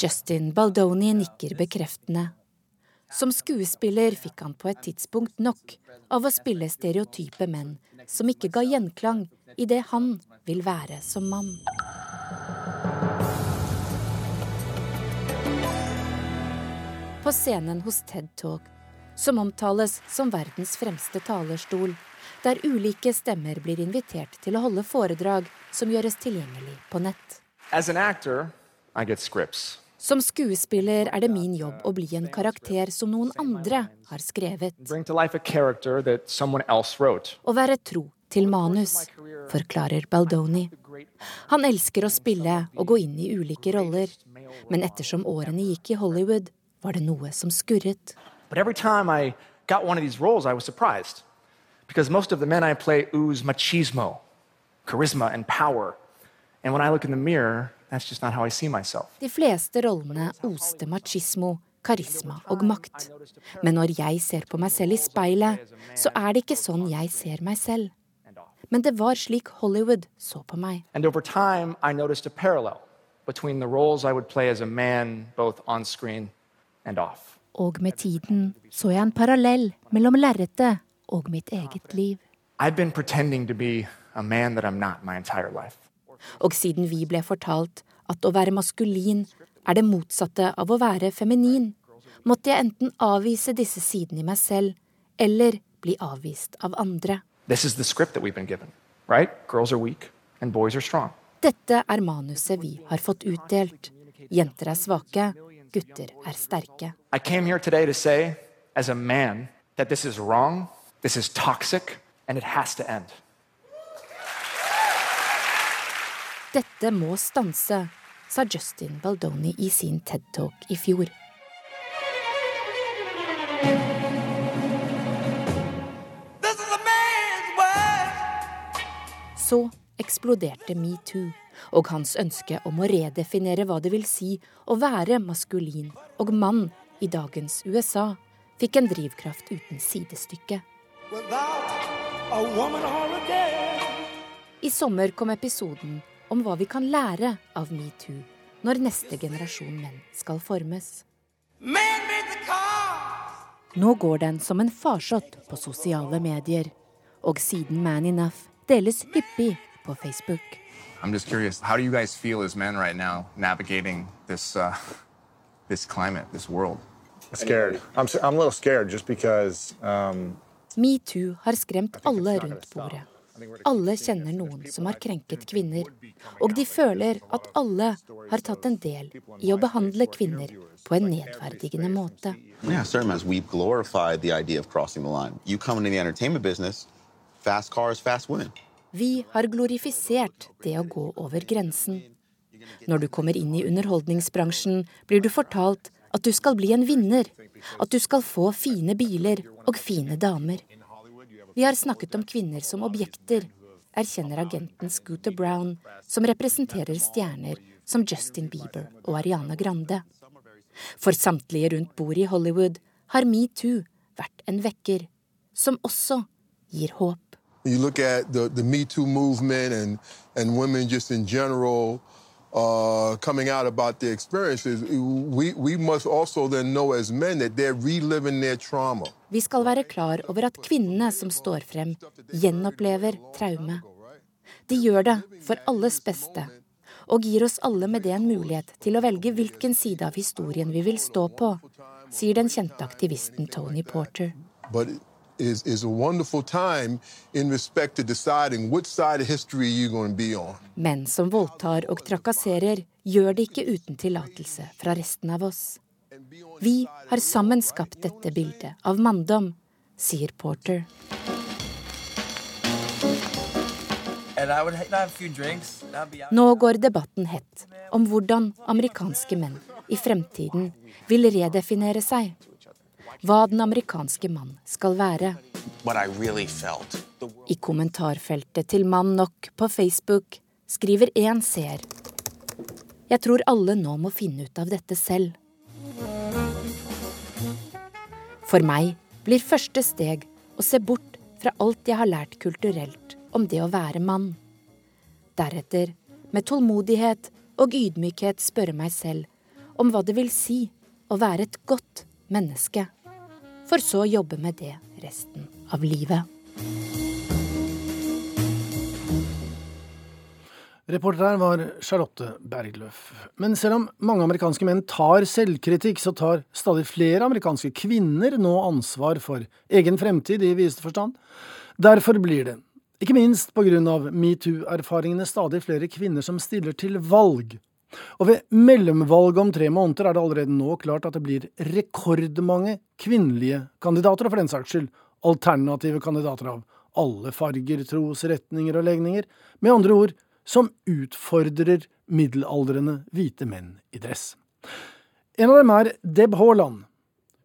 Justin Baldoni nikker bekreftende. Som skuespiller fikk han på et tidspunkt nok av å spille stereotype menn som ikke ga gjenklang i det han vil være som mann. På scenen hos TED Talk, som omtales som verdens fremste talerstol, der ulike stemmer blir invitert til å holde foredrag som gjøres tilgjengelig på nett. Actor, som skuespiller er det min jobb å bli en karakter som noen andre har skrevet. Å være tro til manus, forklarer Baldoni. Han elsker å spille og gå inn i ulike roller, men ettersom årene gikk i Hollywood, var det noe som skurret. But every time I got one of these roles, I was surprised. Because most of the men I play ooze machismo, charisma and power. Mirror, that's just not how I see myself. De fleste rollene oste machismo, karisma og makt. Men når jeg ser på meg selv i speilet, så er det ikke sånn jeg ser meg selv. Men det var slik Hollywood så på meg. And over time, I noticed a parallel between the roles I would play as a man, both on screen and off. Og med tiden så jeg en parallell mellom lerretet og mitt eget liv. Og siden vi ble fortalt at å være maskulin er det motsatte av å være feminin, måtte jeg enten avvise disse sidene i meg selv eller bli avvist av andre. Given, right? Dette er manuset vi har fått utdelt. Jenter er svake, gutter er sterke. I came here today to say, as a man, that this is wrong This is toxic, and it has to end. Dette må stanse, sa Justin Baldoni i sin TED-talk i fjor. Så eksploderte metoo og hans ønske om å redefinere hva det vil si å være maskulin og mann i dagens USA, fikk en drivkraft uten sidestykke. I sommer kom episoden om hva vi kan lære av metoo når neste generasjon menn skal formes. Nå går den som en farsott på sosiale medier, og siden Man Enough deles hyppig på Facebook. I'm just curious, how do you guys feel as men right now navigating this, uh, this climate, this world? Scared. I'm, I'm a little scared just because um, Metoo har skremt alle rundt bordet. Alle kjenner noen som har krenket kvinner, og de føler at alle har tatt en del i å behandle kvinner på en nedverdigende måte. Vi har glorifisert det å gå over grensen. Når du kommer inn i underholdningsbransjen, blir du fortalt at du skal bli en vinner. At du skal få fine biler og fine damer. Vi har snakket om kvinner som objekter, erkjenner agenten Scooter Brown, som representerer stjerner som Justin Bieber og Ariana Grande. For samtlige rundt bordet i Hollywood har metoo vært en vekker, som også gir håp. You look at the, the Me Too movement and, and women just in general, uh, coming out about their experiences, we, we must also then know as men that they're reliving their trauma. Vi skal være klar over at kvinnene som står frem, gjenopplever traume. De gjør det for alles beste, og gir oss alle med det en mulighet til å velge hvilken side av historien vi vil stå på, sier den kjente aktivisten Tony Porter. Is. Menn som voldtar og trakasserer, gjør det ikke uten tillatelse fra resten av oss. Vi har sammen skapt dette bildet av manndom, sier Porter. Nå går debatten hett om hvordan amerikanske menn i fremtiden vil redefinere seg hva den amerikanske mann skal være. I kommentarfeltet til Mann nok på Facebook skriver én seer Jeg tror alle nå må finne ut av dette selv. For meg blir første steg å se bort fra alt jeg har lært kulturelt om det å være mann. Deretter, med tålmodighet og ydmykhet, spørre meg selv om hva det vil si å være et godt menneske for så å jobbe med det resten av livet. Reporter her var Charlotte Bergløf. Men selv om mange amerikanske menn tar selvkritikk, så tar stadig flere amerikanske kvinner nå ansvar for egen fremtid i videste forstand. Derfor blir det, ikke minst på grunn av metoo-erfaringene, stadig flere kvinner som stiller til valg. Og ved mellomvalget om tre måneder er det allerede nå klart at det blir rekordmange kvinnelige kandidater, og for den saks skyld alternative kandidater av alle farger, trosretninger og legninger. Med andre ord som utfordrer middelaldrende hvite menn i dress. En av dem er Deb Haaland.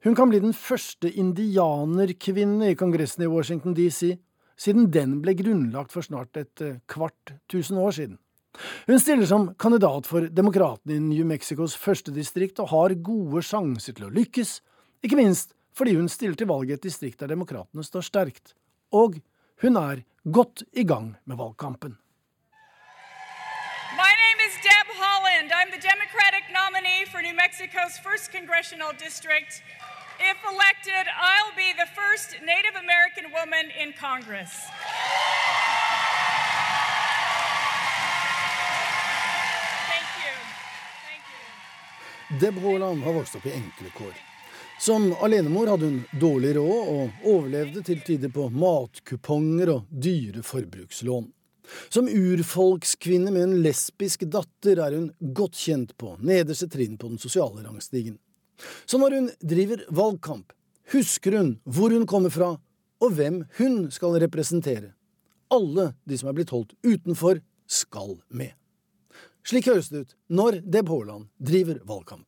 Hun kan bli den første indianerkvinne i Kongressen i Washington DC, siden den ble grunnlagt for snart et eh, kvart tusen år siden. Hun stiller som kandidat for Demokratene i New Mexicos første distrikt og har gode sjanser til å lykkes, ikke minst fordi hun stiller til valg i et distrikt der demokratene står sterkt. Og hun er godt i gang med valgkampen. I'm the Democratic nominee for New Mexico's 1st Congressional District. If elected, I'll be the first Native American woman in Congress. Deb Haaland har vokst opp i enkle kår. Som alenemor hadde hun dårlig råd og overlevde til tider på matkuponger og dyre forbrukslån. Som urfolkskvinne med en lesbisk datter er hun godt kjent på nederste trinn på den sosiale rangstigen. Så når hun driver valgkamp, husker hun hvor hun kommer fra, og hvem hun skal representere. Alle de som er blitt holdt utenfor, skal med. Slik høres det ut når Deb Haaland driver valgkamp.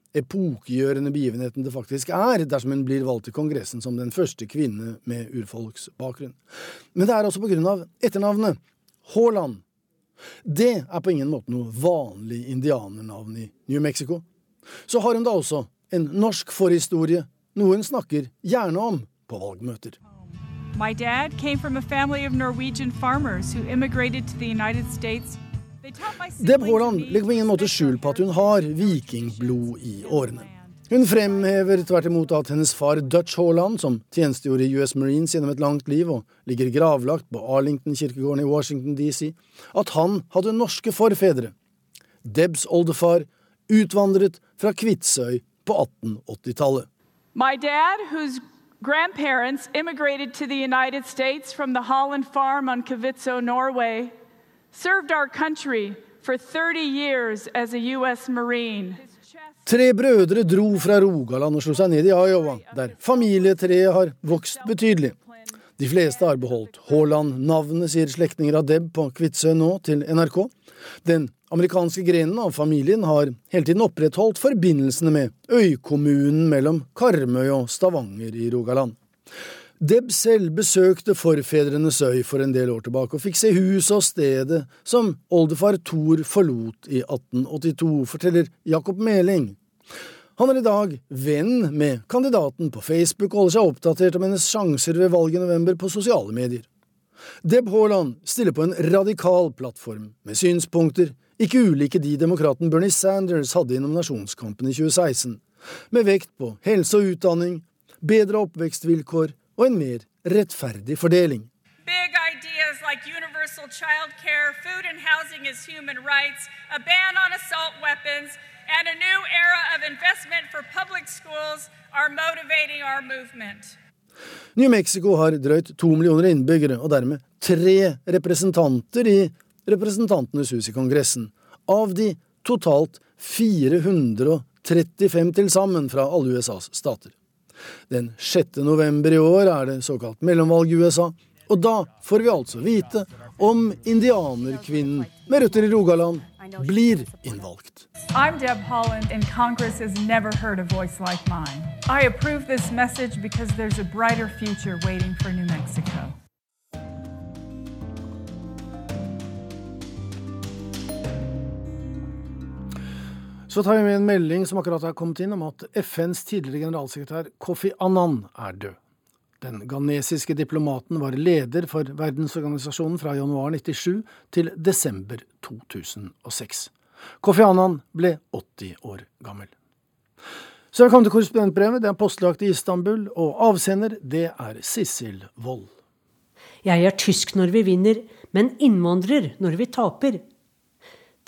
epokegjørende begivenheten det faktisk er, dersom hun blir valgt til Kongressen som den første kvinne med urfolksbakgrunn. Men det er også på grunn av etternavnet Haaland. Det er på ingen måte noe vanlig indianernavn i New Mexico. Så har hun da også en norsk forhistorie, noe hun snakker gjerne om på valgmøter. My dad came from a family of Norwegian farmers who immigrated to the United States. Deb Haaland legger på ingen måte skjul på at hun har vikingblod i årene. Hun fremhever tvert imot at hennes far Dutch Haaland, som tjenestegjorde i US Marines gjennom et langt liv og ligger gravlagt på Arlington-kirkegården i Washington DC, at han hadde norske forfedre. Debs oldefar utvandret fra Kvitsøy på 1880-tallet. My dad, whose grandparents immigrated to the United States from the Holland farm on Kvitsøy, Norway, served our country for 30 years as a U.S. Marine. Tre brødre dro fra Rogaland og slo seg ned i Iowa, der familietreet har vokst betydelig. De fleste har beholdt Haaland-navnet, sier slektninger av Deb på Kvitsøy nå til NRK. Den amerikanske grenen av familien har hele tiden opprettholdt forbindelsene med øykommunen mellom Karmøy og Stavanger i Rogaland. Deb selv besøkte forfedrenes øy for en del år tilbake, og fikk se huset og stedet som oldefar Thor forlot i 1882, forteller Jakob Meling. Han er i dag venn med kandidaten på Facebook og holder seg oppdatert om hennes sjanser ved valget i november på sosiale medier. Deb Haaland stiller på en radikal plattform, med synspunkter ikke ulike de demokraten Bernie Sanders hadde i nominasjonskampen i 2016, med vekt på helse og utdanning, bedre oppvekstvilkår og en mer rettferdig fordeling. Big ideas like universal child care, food and housing as human rights, a ban on assault weapons, and a new era of investment for public schools are motivating our movement. New Mexico har drøyt to millioner innbyggere, og dermed tre representanter i Representantenes hus i Kongressen, av de totalt 435 til sammen fra alle USAs stater. Den 6. november i år er det såkalt mellomvalg i USA, og da får vi altså vite om indianerkvinnen med røtter i Rogaland blir innvalgt. I'm Deb Holland, and Congress has never heard a voice like mine. I approve this message because there's a brighter future waiting for New Mexico. Så tar vi med en melding som akkurat har kommet inn om at FNs tidligere generalsekretær Kofi Annan er død. Den ghanesiske diplomaten var leder for verdensorganisasjonen fra januar 97 til desember 2006. Kofi Annan ble 80 år gammel. Så velkommen til korrespondentbrevet. Det er postlagt i Istanbul, og avsender det er Sissel Wold. Jeg er tysk når vi vinner, men innvandrer når vi taper.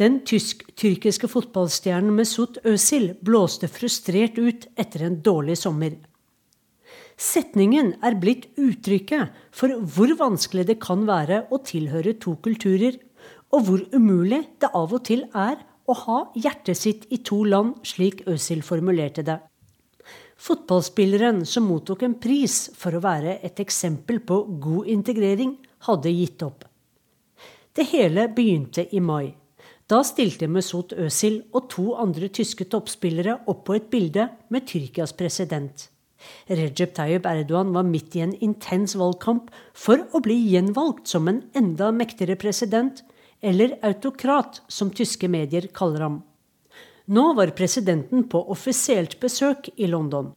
Den tysk-tyrkiske fotballstjernen Mesut Özil blåste frustrert ut etter en dårlig sommer. Setningen er blitt uttrykket for hvor vanskelig det kan være å tilhøre to kulturer, og hvor umulig det av og til er å ha hjertet sitt i to land, slik Özil formulerte det. Fotballspilleren som mottok en pris for å være et eksempel på god integrering, hadde gitt opp. Det hele begynte i mai. Da stilte Mesut Özil og to andre tyske toppspillere opp på et bilde med Tyrkias president. Recep Tayyip Erdogan var midt i en intens valgkamp for å bli gjenvalgt som en enda mektigere president, eller autokrat, som tyske medier kaller ham. Nå var presidenten på offisielt besøk i London.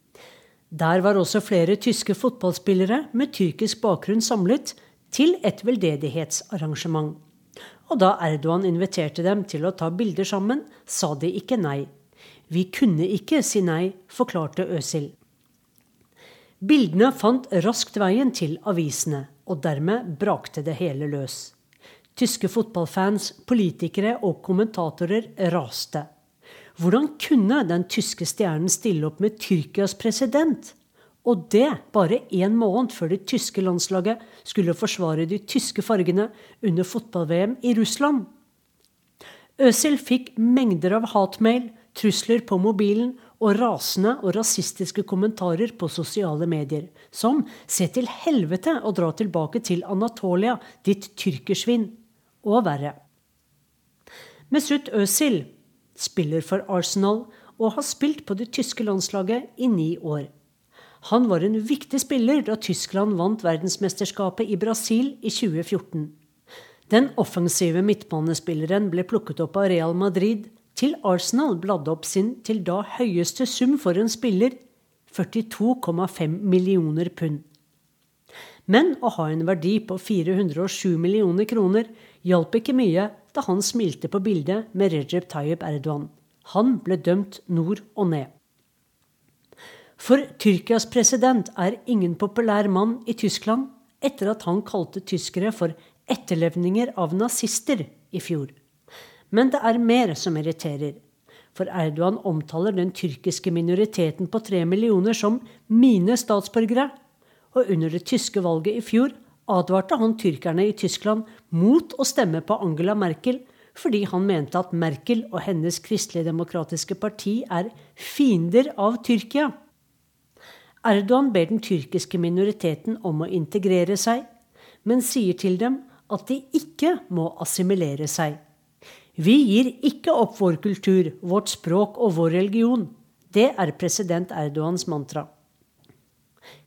Der var også flere tyske fotballspillere med tyrkisk bakgrunn samlet til et veldedighetsarrangement. Og da Erdogan inviterte dem til å ta bilder sammen, sa de ikke nei. Vi kunne ikke si nei, forklarte Øsil. Bildene fant raskt veien til avisene, og dermed brakte det hele løs. Tyske fotballfans, politikere og kommentatorer raste. Hvordan kunne den tyske stjernen stille opp med Tyrkias president? Og det bare én måned før det tyske landslaget skulle forsvare de tyske fargene under fotball-VM i Russland. Øsil fikk mengder av hatmail, trusler på mobilen og rasende og rasistiske kommentarer på sosiale medier, som 'se til helvete og dra tilbake til Anatolia, ditt tyrkersvin', og verre. Mesut Øsil spiller for Arsenal og har spilt på det tyske landslaget i ni år. Han var en viktig spiller da Tyskland vant verdensmesterskapet i Brasil i 2014. Den offensive midtbanespilleren ble plukket opp av Real Madrid til Arsenal bladde opp sin til da høyeste sum for en spiller, 42,5 millioner pund. Men å ha en verdi på 407 millioner kroner hjalp ikke mye da han smilte på bildet med Recep Tayyip Erdogan. Han ble dømt nord og ned. For Tyrkias president er ingen populær mann i Tyskland etter at han kalte tyskere for etterlevninger av nazister i fjor. Men det er mer som irriterer. For Erdogan omtaler den tyrkiske minoriteten på tre millioner som 'mine statsborgere'. Og under det tyske valget i fjor advarte han tyrkerne i Tyskland mot å stemme på Angela Merkel fordi han mente at Merkel og hennes kristelig-demokratiske parti er fiender av Tyrkia. Erdogan ber den tyrkiske minoriteten om å integrere seg, men sier til dem at de ikke må assimilere seg. Vi gir ikke opp vår kultur, vårt språk og vår religion. Det er president Erdogans mantra.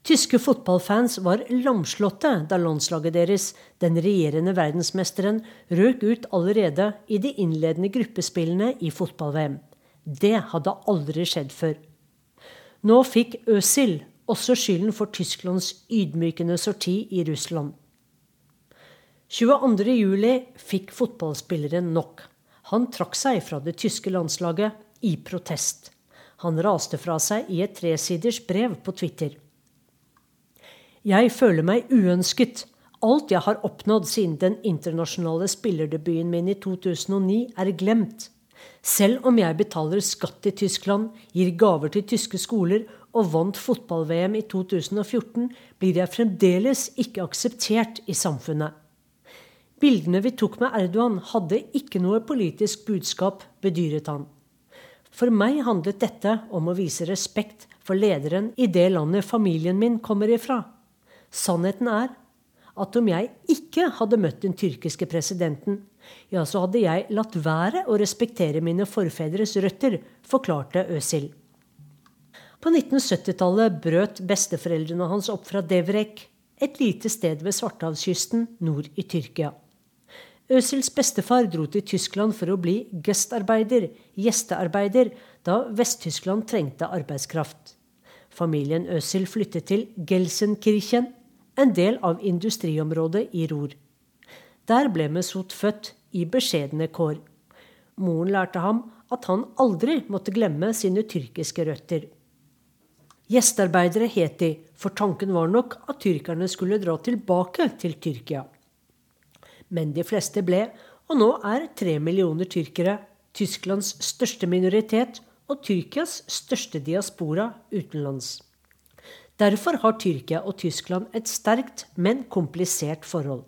Tyske fotballfans var lamslåtte da landslaget deres, den regjerende verdensmesteren, røk ut allerede i de innledende gruppespillene i fotball-VM. Det hadde aldri skjedd før. Nå fikk Øsil også skylden for Tysklands ydmykende sorti i Russland. 22.07 fikk fotballspilleren nok. Han trakk seg fra det tyske landslaget i protest. Han raste fra seg i et tresiders brev på Twitter. Jeg føler meg uønsket. Alt jeg har oppnådd siden den internasjonale spillerdebuten min i 2009, er glemt. Selv om jeg betaler skatt i Tyskland, gir gaver til tyske skoler og vant fotball-VM i 2014, blir jeg fremdeles ikke akseptert i samfunnet. Bildene vi tok med Erdogan, hadde ikke noe politisk budskap, bedyret han. For meg handlet dette om å vise respekt for lederen i det landet familien min kommer ifra. Sannheten er at om jeg ikke hadde møtt den tyrkiske presidenten, ja, så hadde jeg latt være å respektere mine forfedres røtter, forklarte Øsil. På 1970-tallet brøt besteforeldrene hans opp fra Devrek, et lite sted ved Svartehavskysten nord i Tyrkia. Øsils bestefar dro til Tyskland for å bli gestarbeider, gjestearbeider, da Vest-Tyskland trengte arbeidskraft. Familien Øsil flyttet til Gelsenkirchen, en del av industriområdet i Ror. Der ble Mesut født, i beskjedne kår. Moren lærte ham at han aldri måtte glemme sine tyrkiske røtter. Gjestearbeidere het de, for tanken var nok at tyrkerne skulle dra tilbake til Tyrkia. Men de fleste ble, og nå er tre millioner tyrkere Tysklands største minoritet og Tyrkias største diaspora utenlands. Derfor har Tyrkia og Tyskland et sterkt, men komplisert forhold.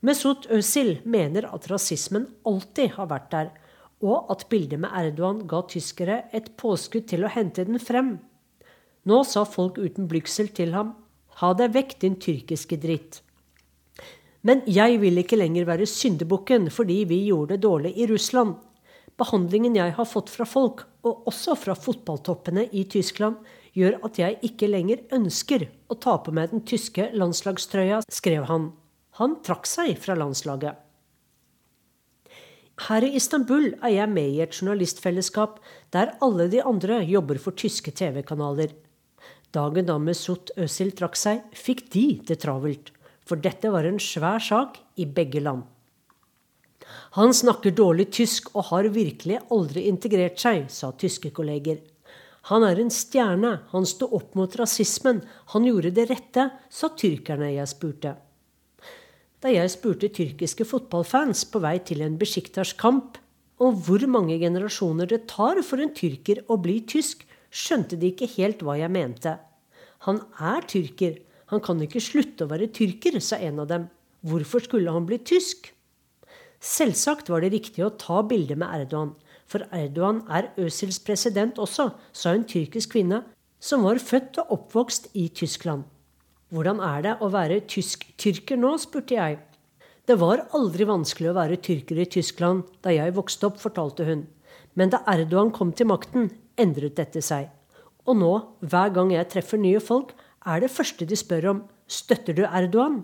Mesut Özil mener at rasismen alltid har vært der, og at bildet med Erdogan ga tyskere et påskudd til å hente den frem. Nå sa folk uten blygsel til ham, ha deg vekk, din tyrkiske dritt. Men jeg vil ikke lenger være syndebukken fordi vi gjorde det dårlig i Russland. Behandlingen jeg har fått fra folk, og også fra fotballtoppene i Tyskland, gjør at jeg ikke lenger ønsker å ta på meg den tyske landslagstrøya, skrev han. Han trakk seg fra landslaget. Her i Istanbul er jeg med i et journalistfellesskap der alle de andre jobber for tyske TV-kanaler. Dagen da Mesut Özil trakk seg, fikk de det travelt, for dette var en svær sak i begge land. Han snakker dårlig tysk og har virkelig aldri integrert seg, sa tyske kolleger. Han er en stjerne, han sto opp mot rasismen, han gjorde det rette, sa tyrkerne jeg spurte da jeg spurte tyrkiske fotballfans på vei til en Besjiktas-kamp om hvor mange generasjoner det tar for en tyrker å bli tysk, skjønte de ikke helt hva jeg mente. Han er tyrker, han kan ikke slutte å være tyrker, sa en av dem. Hvorfor skulle han bli tysk? Selvsagt var det riktig å ta bildet med Erdogan, for Erdogan er Øsils president også, sa en tyrkisk kvinne som var født og oppvokst i Tyskland. Hvordan er det å være tysk-tyrker nå, spurte jeg. Det var aldri vanskelig å være tyrker i Tyskland da jeg vokste opp, fortalte hun. Men da Erdogan kom til makten, endret dette seg. Og nå, hver gang jeg treffer nye folk, er det første de spør om støtter du Erdogan?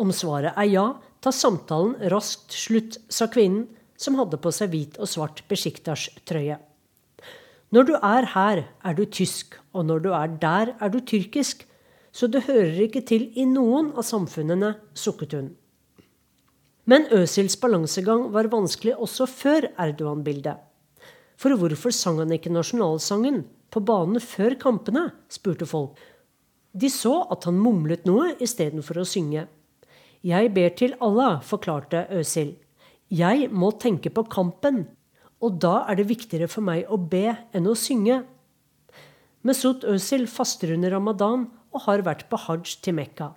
Om svaret er ja, tar samtalen raskt slutt, sa kvinnen, som hadde på seg hvit og svart Besjiktas-trøye. Når du er her, er du tysk, og når du er der, er du tyrkisk, så det hører ikke til i noen av samfunnene, sukket hun. Men Øsils balansegang var vanskelig også før Erdogan-bildet. For hvorfor sang han ikke nasjonalsangen på banen før kampene, spurte folk. De så at han mumlet noe istedenfor å synge. Jeg ber til Allah, forklarte Øsil. Jeg må tenke på kampen, og da er det viktigere for meg å be enn å synge. Mesut Øsil faster under ramadan og har vært på hajj til Mekka.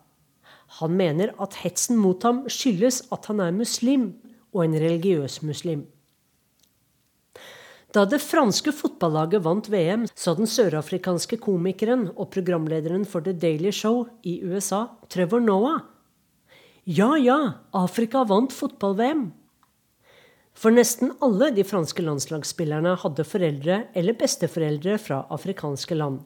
Han mener at hetsen mot ham skyldes at han er muslim, og en religiøs muslim. Da det franske fotballaget vant VM, sa den sørafrikanske komikeren og programlederen for The Daily Show i USA, Trevor Noah, ja ja, Afrika vant fotball-VM. For nesten alle de franske landslagsspillerne hadde foreldre eller besteforeldre fra afrikanske land.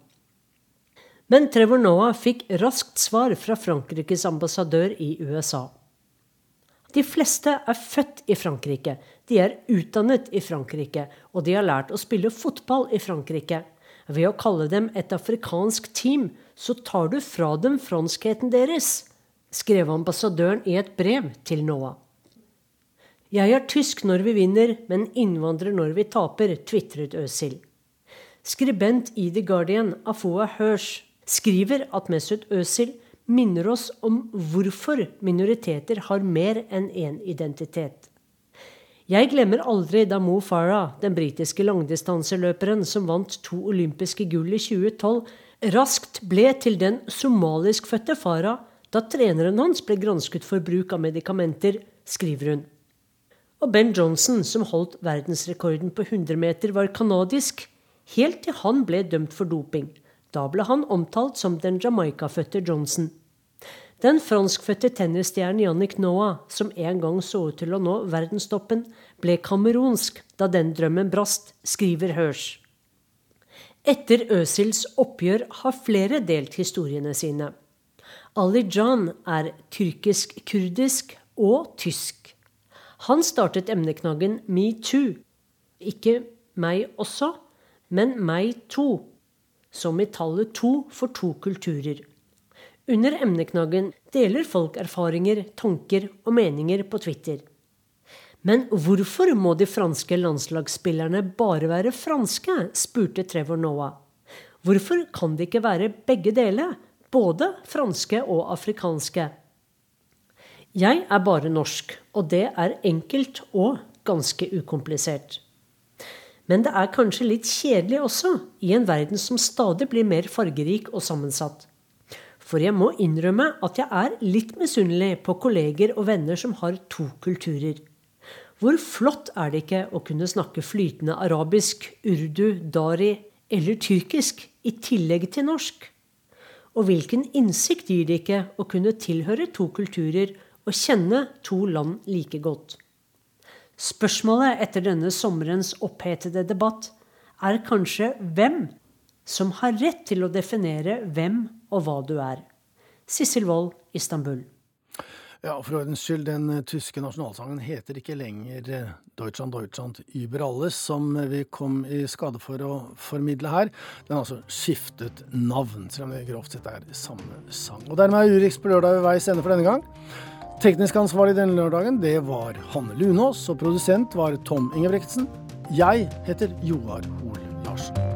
Men Trevor Noah fikk raskt svar fra Frankrikes ambassadør i USA. De fleste er født i Frankrike, de er utdannet i Frankrike, og de har lært å spille fotball i Frankrike. Ved å kalle dem et afrikansk team, så tar du fra dem franskheten deres, skrev ambassadøren i et brev til Noah. Jeg er tysk når vi vinner, men innvandrer når vi taper, tvitret Øzil. Skribent i The Guardian, Afoa Hirsch, skriver at Mesut Özil minner oss om hvorfor minoriteter har mer enn én identitet. Jeg glemmer aldri da Mo Farah, den britiske langdistanseløperen som vant to olympiske gull i 2012, raskt ble til den somaliskfødte Farah da treneren hans ble gransket for bruk av medikamenter, skriver hun. Og Ben Johnson, som holdt verdensrekorden på 100 meter, var canadisk, helt til han ble dømt for doping. Da ble han omtalt som den Jamaica-fødte Johnson. Den franskfødte tennisstjernen Yannick Noah, som en gang så ut til å nå verdenstoppen, ble kamerunsk da den drømmen brast, skriver Hirsch. Etter Øsils oppgjør har flere delt historiene sine. Ali Jan er tyrkisk-kurdisk og tysk. Han startet emneknaggen metoo. Ikke meg også, men meg to, som i tallet to for to kulturer. Under emneknaggen deler folk erfaringer, tanker og meninger på Twitter. Men hvorfor må de franske landslagsspillerne bare være franske? spurte Trevor Noah. Hvorfor kan de ikke være begge deler, både franske og afrikanske? Jeg er bare norsk, og det er enkelt og ganske ukomplisert. Men det er kanskje litt kjedelig også, i en verden som stadig blir mer fargerik og sammensatt. For jeg må innrømme at jeg er litt misunnelig på kolleger og venner som har to kulturer. Hvor flott er det ikke å kunne snakke flytende arabisk, urdu, dari eller tyrkisk i tillegg til norsk? Og hvilken innsikt gir det ikke å kunne tilhøre to kulturer og kjenne to land like godt? Spørsmålet etter denne sommerens opphetede debatt er kanskje hvem som har rett til å definere hvem og hva du er. Sissel Wold, Istanbul. Ja, For ordens skyld, den tyske nasjonalsangen heter ikke lenger eh, Deutschland, Deutschland über alles, som vi kom i skade for å formidle her. Den har altså skiftet navn, selv om det grovt sett er samme sang. Og Dermed er Urix på lørdag ved veis ende for denne gang. Teknisk ansvarlig denne lørdagen det var Hanne Lunås, og produsent var Tom Ingebrigtsen. Jeg heter Joar Hol Larsen.